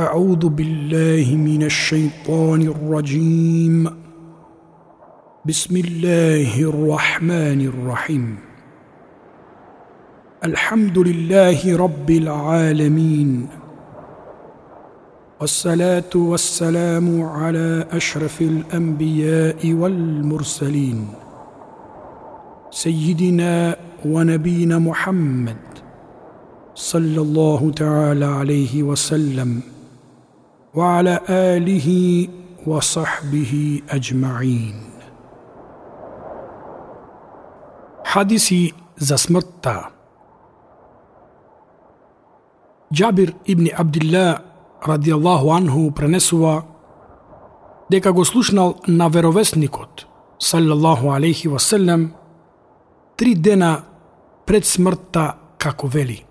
أعوذ بالله من الشيطان الرجيم. بسم الله الرحمن الرحيم. الحمد لله رب العالمين. والصلاة والسلام على أشرف الأنبياء والمرسلين. سيدنا ونبينا محمد صلى الله تعالى عليه وسلم. وعلى آله وصحبه أجمعين حديثي за смртта Джабир ибн Абдилла радијаллаху анху пренесува дека го слушнал на веровесникот саллаллаху алейхи васелем три дена пред смртта како вели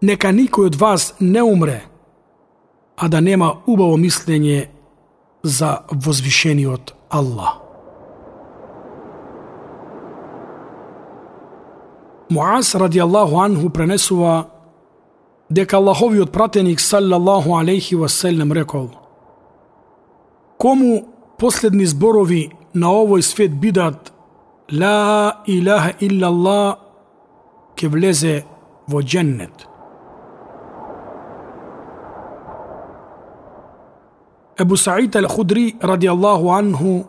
Нека никој од вас не умре а да нема убаво мислење за возвишениот Аллах. Муаз радијаллаху анху пренесува дека Аллаховиот пратеник саллаллаху алейхи васелем рекол Кому последни зборови на овој свет бидат Ла илаха Аллах“ ке влезе во дженнет. Ебу Саид ал-Худри радијаллаху анху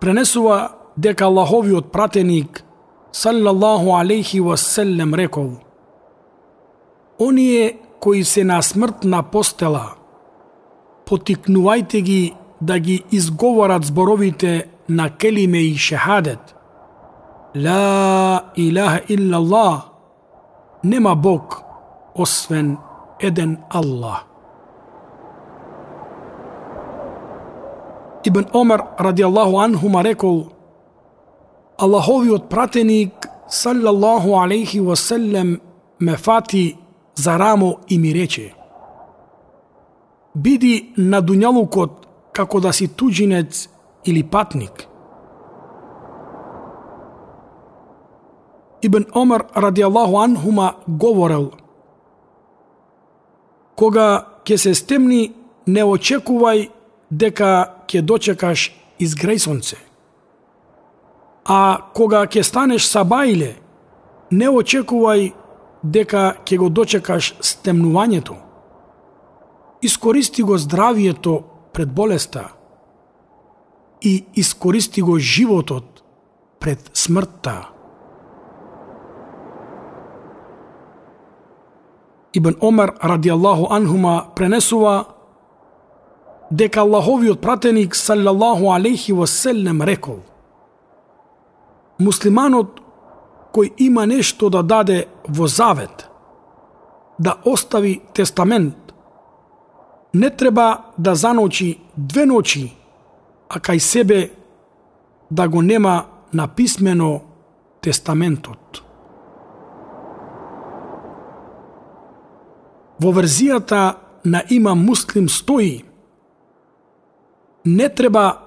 пренесува дека Аллаховиот пратеник салаллаху алейхи васелем рекол Оние кои се на смртна постела потикнувајте ги да ги изговорат зборовите на келиме и шехадет Ла илаха Аллах“ нема Бог освен еден Аллах Ибн Омар радијаллаху анхума рекол Аллаховиот пратеник саллаллаху алейхи васелем ме фати за рамо и ми рече Биди на дуњалукот како да си туѓинец или патник. Ибн Омар радијаллаху анхума говорел Кога ќе се стемни, не очекувај дека ќе дочекаш изгрејсонце. А кога ќе станеш сабајле, не очекувај дека ќе го дочекаш стемнувањето. Искористи го здравието пред болеста и искористи го животот пред смртта. Ибн Омар радијаллаху анхума пренесува дека Аллаховиот пратеник саллаллаху алейхи васелем рекол Муслиманот кој има нешто да даде во завет, да остави тестамент, не треба да заночи две ночи, а кај себе да го нема написмено тестаментот. Во верзијата на има муслим стои не треба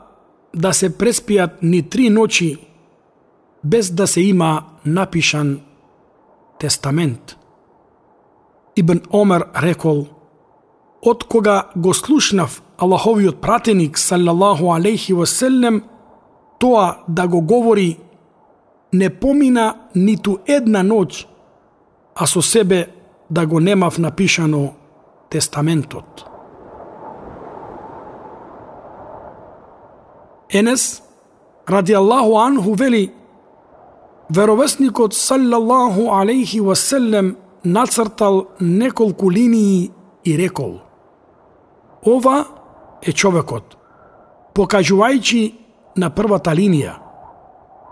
да се преспијат ни три ночи без да се има напишан тестамент. Ибн Омер рекол, од кога го слушнав Аллаховиот пратеник саллаллаху алейхи васелем, тоа да го говори не помина ниту една ноќ, а со себе да го немав напишано тестаментот. Енес, ради Аллаху анху вели, веровесникот саллаллаху алейхи васелем нацртал неколку линии и рекол Ова е човекот, покажувајќи на првата линија,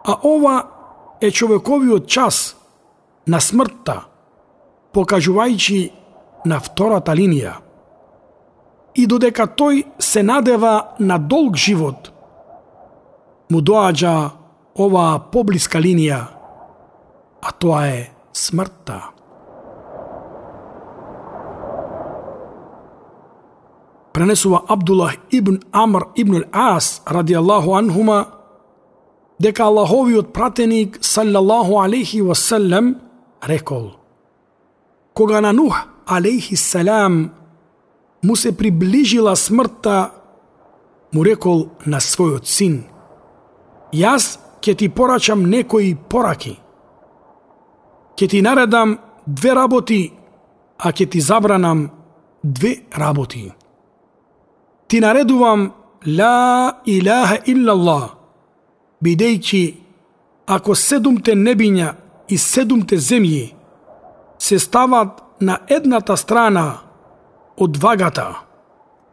а ова е човековиот час на смртта, покажувајќи на втората линија. И додека тој се надева на долг живот, му доаѓа оваа поблиска линија, а тоа е смртта. Пренесува Абдуллах ибн Амр ибн Ас радијаллаху анхума дека Аллаховиот пратеник саллаллаху алейхи васелем рекол Кога на Нух алейхи салам му се приближила смртта, му рекол на својот син, Јас ќе ти порачам некои пораки. Ќе ти наредам две работи, а ќе ти забранам две работи. Ти наредувам Ла илаха иллаллах, бидејќи ако седумте небиња и седумте земји се стават на едната страна од вагата,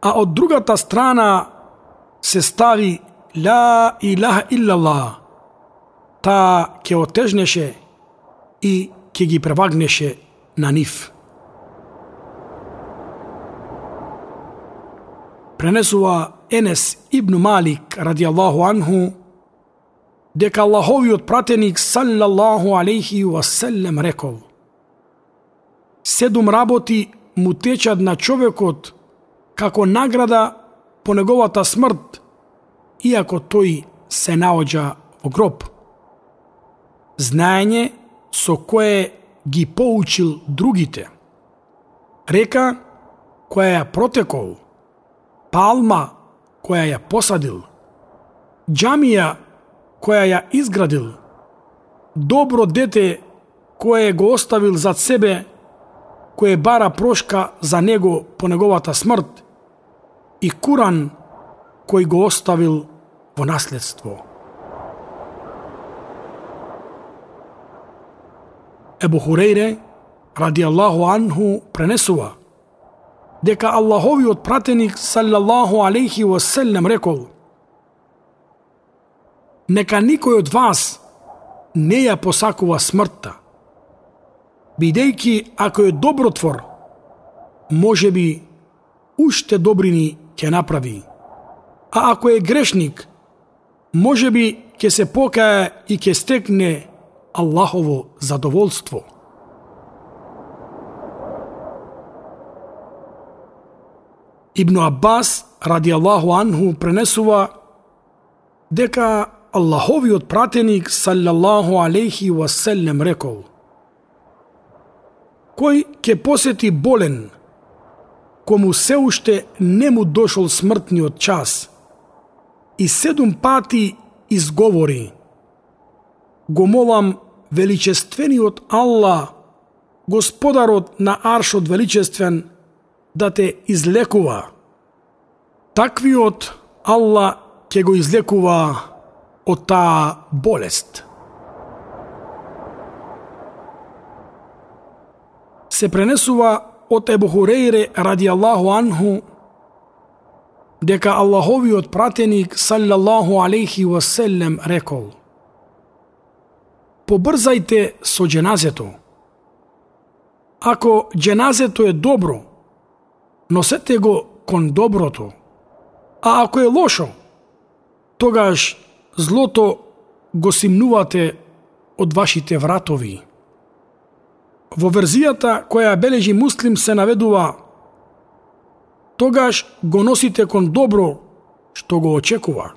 а од другата страна се стави Ла илаха иллаллах, таа ќе отежнеше и ќе ги превагнеше на нив. Пренесува Енес ибн Малик ради Аллаху анху дека Аллаховиот пратеник саллаллаху алейхи васелем рекол Седум работи му течат на човекот како награда по неговата смрт, иако тој се наоѓа во гроб. Знаење со кое ги поучил другите. Река која ја протекол, палма која ја посадил, джамија која ја изградил, добро дете кое го оставил зад себе, кое бара прошка за него по неговата смрт, и Куран кој го оставил во наследство. Ебу Хурейре, ради Аллаху анху, пренесува дека Аллаховиот пратеник саллаллаху алейхи васелем рекол Нека никој од вас не ја посакува смртта, бидејќи ако е добротвор, може би уште добрини ќе направи. А ако е грешник, може би ќе се покае и ќе стекне Аллахово задоволство. Ибн Аббас, ради Аллаху анху, пренесува дека Аллаховиот пратеник, салјаллаху алейхи васелем, рекол Кој ќе посети болен, кому се уште не му дошол смртниот час, и седум пати изговори Го молам величествениот Аллах, Господарот на Аршот величествен, да те излекува. Таквиот Аллах ќе го излекува од таа болест. Се пренесува од Ебу Хурейре ради Аллаху анху дека Аллаховиот пратеник саллаллаху алейхи васелем рекол Побрзајте со дженазето. Ако дженазето е добро, носете го кон доброто. А ако е лошо, тогаш злото го симнувате од вашите вратови. Во верзијата која бележи муслим се наведува тогаш го носите кон добро што го очекува.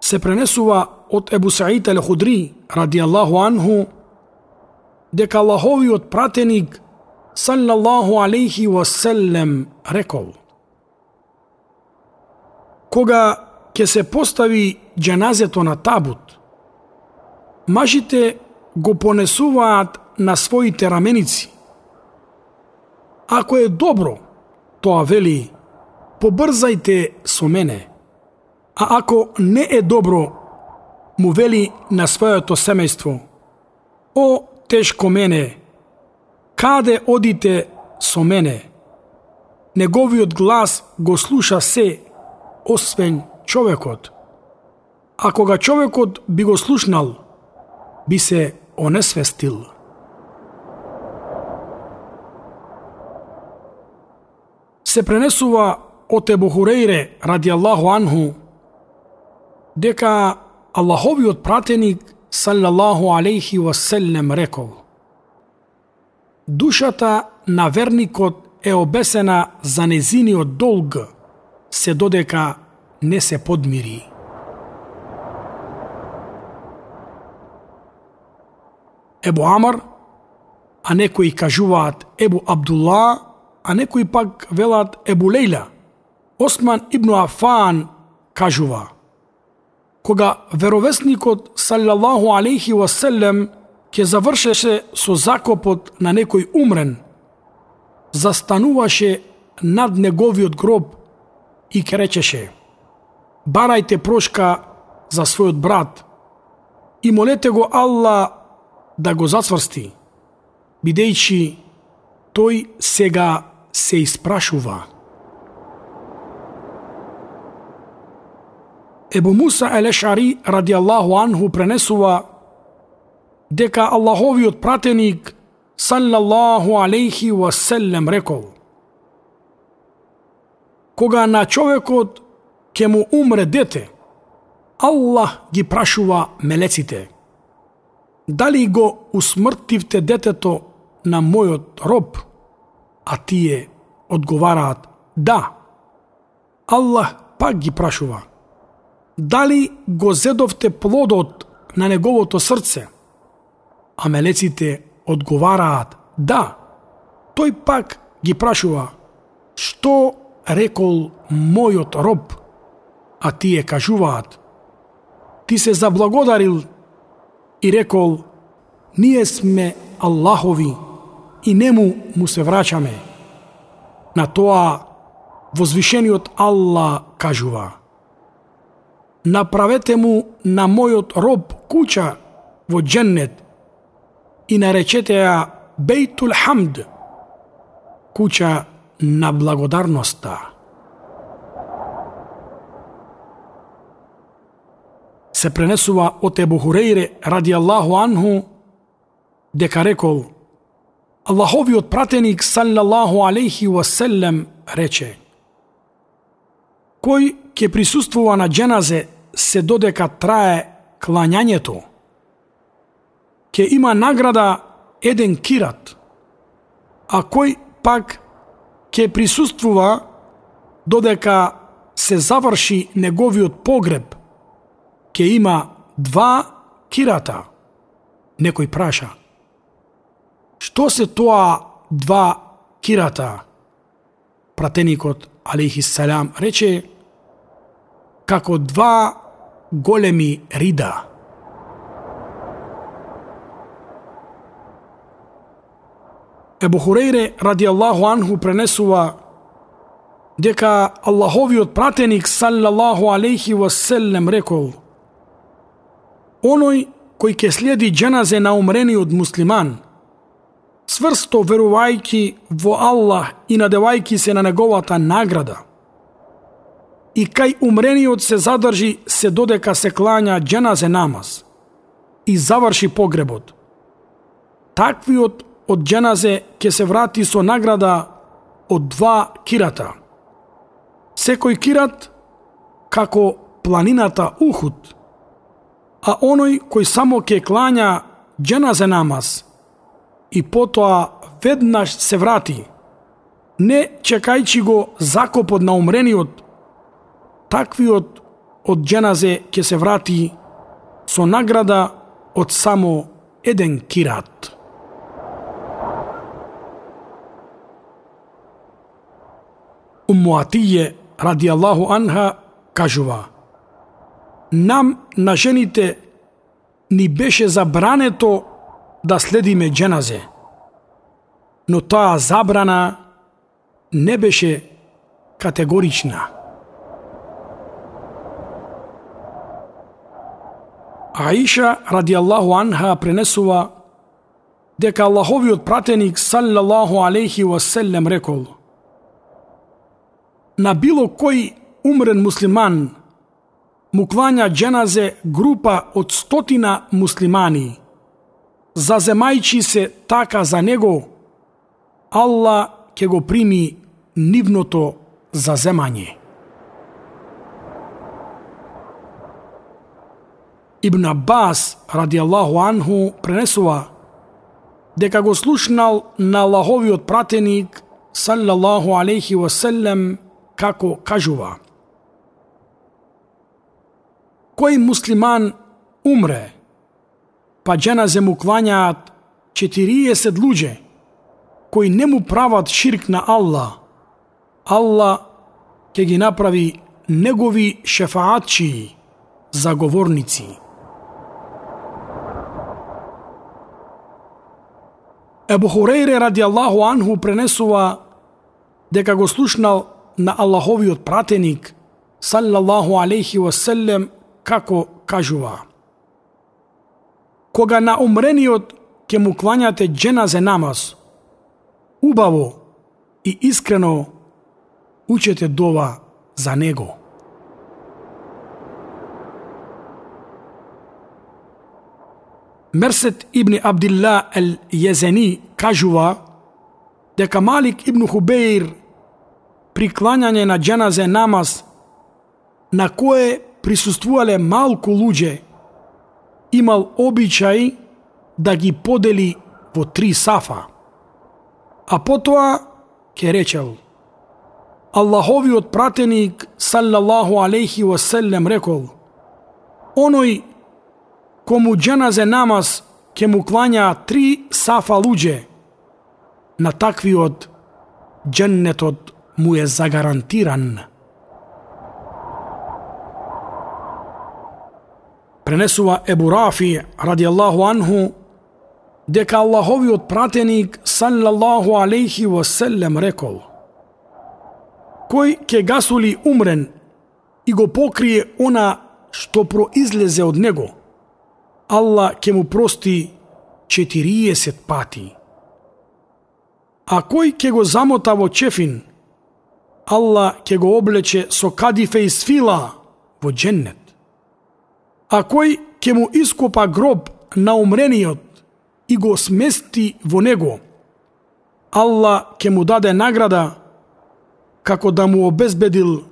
Се пренесува од Ебу Саид Худри ради Аллаху анху дека Аллаховиот пратеник саллаллаху алейхи васелем рекол Кога ќе се постави джаназето на табут, мажите го понесуваат на своите раменици. Ако е добро, тоа вели, побрзајте со мене. А ако не е добро, му вели на своето семејство, о, тешко мене, каде одите со мене? Неговиот глас го слуша се, освен човекот. Ако го човекот би го слушнал, би се онесвестил. Се пренесува од Ебу Хурейре ради Аллаху анху дека Аллаховиот пратеник саллаллаху алейхи васелем рекол Душата на верникот е обесена за незиниот долг, се додека не се подмири. Ебу Амар, а некои кажуваат Ебу Абдулла, а некои пак велат ебулеила Осман ибн Афан кажува Кога веровесникот салјаллаху алейхи васелем ќе завршеше со закопот на некој умрен, застануваше над неговиот гроб и ке речеше Барајте прошка за својот брат и молете го Алла да го зацврсти, бидејќи тој сега се испрашува. Ебу Муса Елешари ради Аллаху анху пренесува дека Аллаховиот пратеник саллаллаху алейхи васелем рекол Кога на човекот ќе му умре дете, Аллах ги прашува мелеците Дали го усмртивте детето на мојот роб? А тие одговараат да. Аллах пак ги прашува дали го зедовте плодот на неговото срце? А мелеците одговараат да. Тој пак ги прашува што рекол мојот роб? А тие кажуваат ти се заблагодарил и рекол ние сме Аллахови и нему му се враќаме На тоа возвишениот Аллах кажува направете му на мојот роб куќа во дженнет и наречете ја Бейтул Хамд, куќа на благодарноста. Се пренесува од Ебу Хурейре ради Аллаху анху дека рекол Аллаховиот пратеник саллаллаху алейхи васелем рече Кој ќе присуствува на дженазе се додека трае клањањето. Ке има награда еден кират, а кој пак ќе присуствува додека се заврши неговиот погреб, ке има два кирата. Некој праша. Што се тоа два кирата? Пратеникот, алейхиссалам, рече, како два големи рида. Ебу Хурейре ради Аллаху анху пренесува дека Аллаховиот пратеник саллаллаху алейхи васелем рекол Оној кој ќе следи дженазе на умрениот муслиман, цврсто верувајки во Аллах и надевајки се на неговата награда – и кај умрениот се задржи се додека се клања дженазе намаз и заврши погребот. Таквиот од дженазе ќе се врати со награда од два кирата. Секој кират како планината Ухуд, а оној кој само ќе клања дженазе намаз и потоа веднаш се врати, не чекајќи го закопот на умрениот, таквиот од дженазе ќе се врати со награда од само еден кират. Умуатије, ради Аллаху анха, кажува Нам, на жените, ни беше забрането да следиме дженазе, но таа забрана не беше категорична. Аиша ради Аллаху анха пренесува дека Аллаховиот пратеник саллаллаху алейхи васелем рекол На било кој умрен муслиман му клања дженазе група од стотина муслимани, заземајчи се така за него, Аллах ќе го прими нивното заземање. Ибн Аббас, ради Аллаху анху, пренесува дека го слушнал на Аллаховиот пратеник, саллаллаху алейхи васелем, како кажува. Кој муслиман умре, па дженазе му клањаат 40 луѓе кои не му прават ширк на Аллах, Аллах ќе ги направи негови шефаатчи, заговорници. Ебу Хурейре ради Аллаху Анху пренесува дека го слушнал на Аллаховиот пратеник саллаллаху алейхи васелем како кажува Кога на умрениот ќе му клањате дженазе намаз, убаво и искрено учете дова за него. Мерсет ибн Абдилла ел Језени кажува дека Малик ибн Хубеир при клањање на дженазе намаз на кое присуствувале малку луѓе имал обичај да ги подели во три сафа. А потоа ке речел Аллаховиот пратеник саллаллаху алейхи васелем рекол Оној кому дженазе намаз ќе му клања три сафа луѓе на таквиот дженнетот му е загарантиран. Пренесува Ебу Рафи, ради Аллаху анху, дека Аллаховиот пратеник, саллаллаху алейхи васелем, рекол Кој ке гасули умрен и го покрие она што произлезе од него, Аллах ке му прости 40 пати. А кој ке го замота во чефин, Аллах ке го облече со кадифе и сфила во дженнет а кој ќе му ископа гроб на умрениот и го смести во него, Алла ќе му даде награда како да му обезбедил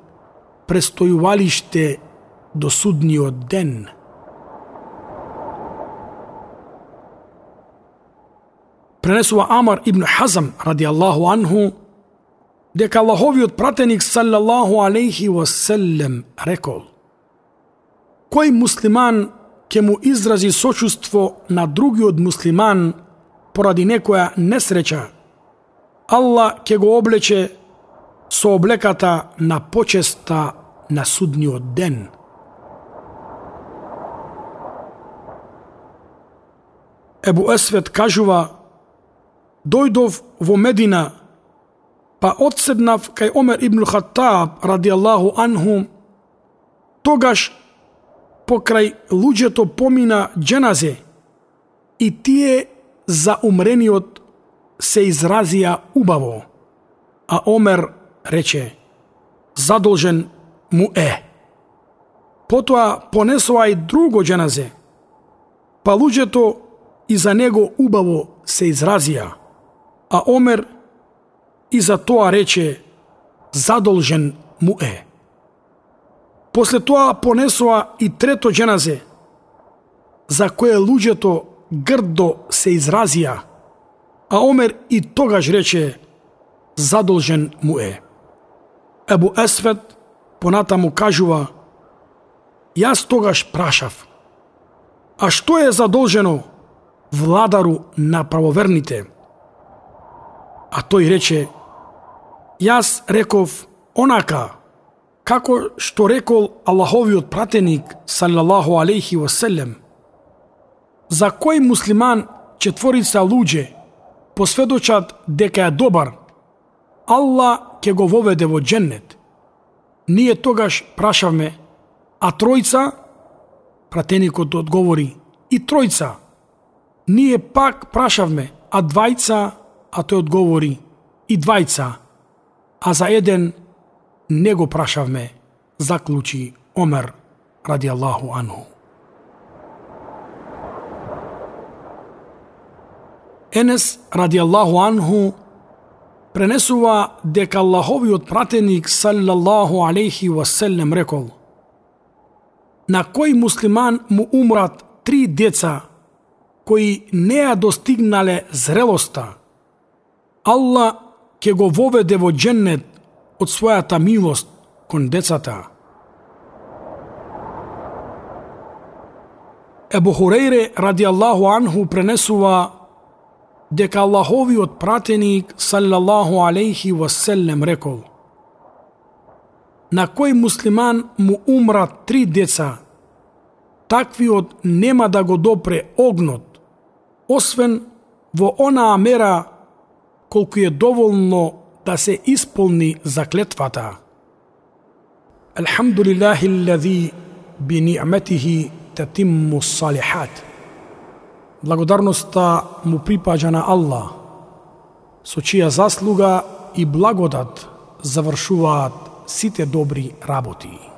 престојувалиште до судниот ден. Пренесува Амар ибн Хазам ради Аллаху анху дека Аллаховиот пратеник саллаллаху алейхи васелем рекол – кој муслиман ќе му изрази сочувство на другиот муслиман поради некоја несреќа, Аллах ќе го облече со облеката на почеста на судниот ден. Ебу Есвет кажува, дојдов во Медина, па одседнав кај Омер ибн Хаттаб ради Аллаху анху, тогаш покрај луѓето помина дженазе и тие за умрениот се изразија убаво, а Омер рече, задолжен му е. Потоа понесоа и друго дженазе, па луѓето и за него убаво се изразија, а Омер и за тоа рече, задолжен му е. После тоа понесоа и трето дженазе, за кое луѓето грдо се изразија, а Омер и тогаш рече, задолжен му е. Ебу Есвет понатаму кажува, јас тогаш прашав, а што е задолжено владару на правоверните? А тој рече, јас реков онака, Како што рекол Аллаховиот пратеник, салалаху алейхи васелем, за кој муслиман четворица луѓе посведочат дека е добар, Аллах ќе го воведе во дженнет. Ние тогаш прашавме, а тројца? Пратеникот одговори, и тројца. Ние пак прашавме, а двајца? А тој одговори, и двајца. А за еден не го прашавме, заклучи Омер ради Аллаху анху. Енес ради Аллаху анху пренесува дека Аллаховиот пратеник саллаллаху алейхи васелем рекол На кој муслиман му умрат три деца кои не ја достигнале зрелоста, Аллах ќе го воведе во дженнет од својата милост кон децата. Ебу Хурейре ради Аллаху анху пренесува дека Аллаховиот пратеник саллаллаху алейхи васелем рекол На кој муслиман му умрат три деца, таквиот нема да го допре огнот, освен во онаа мера колку е доволно да се исполни заклетвата. Алхамдулиллахи алладhi би ни'матихи татимму салихат. Благодарноста му припаѓа на Аллах, со чија заслуга и благодат завршуваат сите добри работи.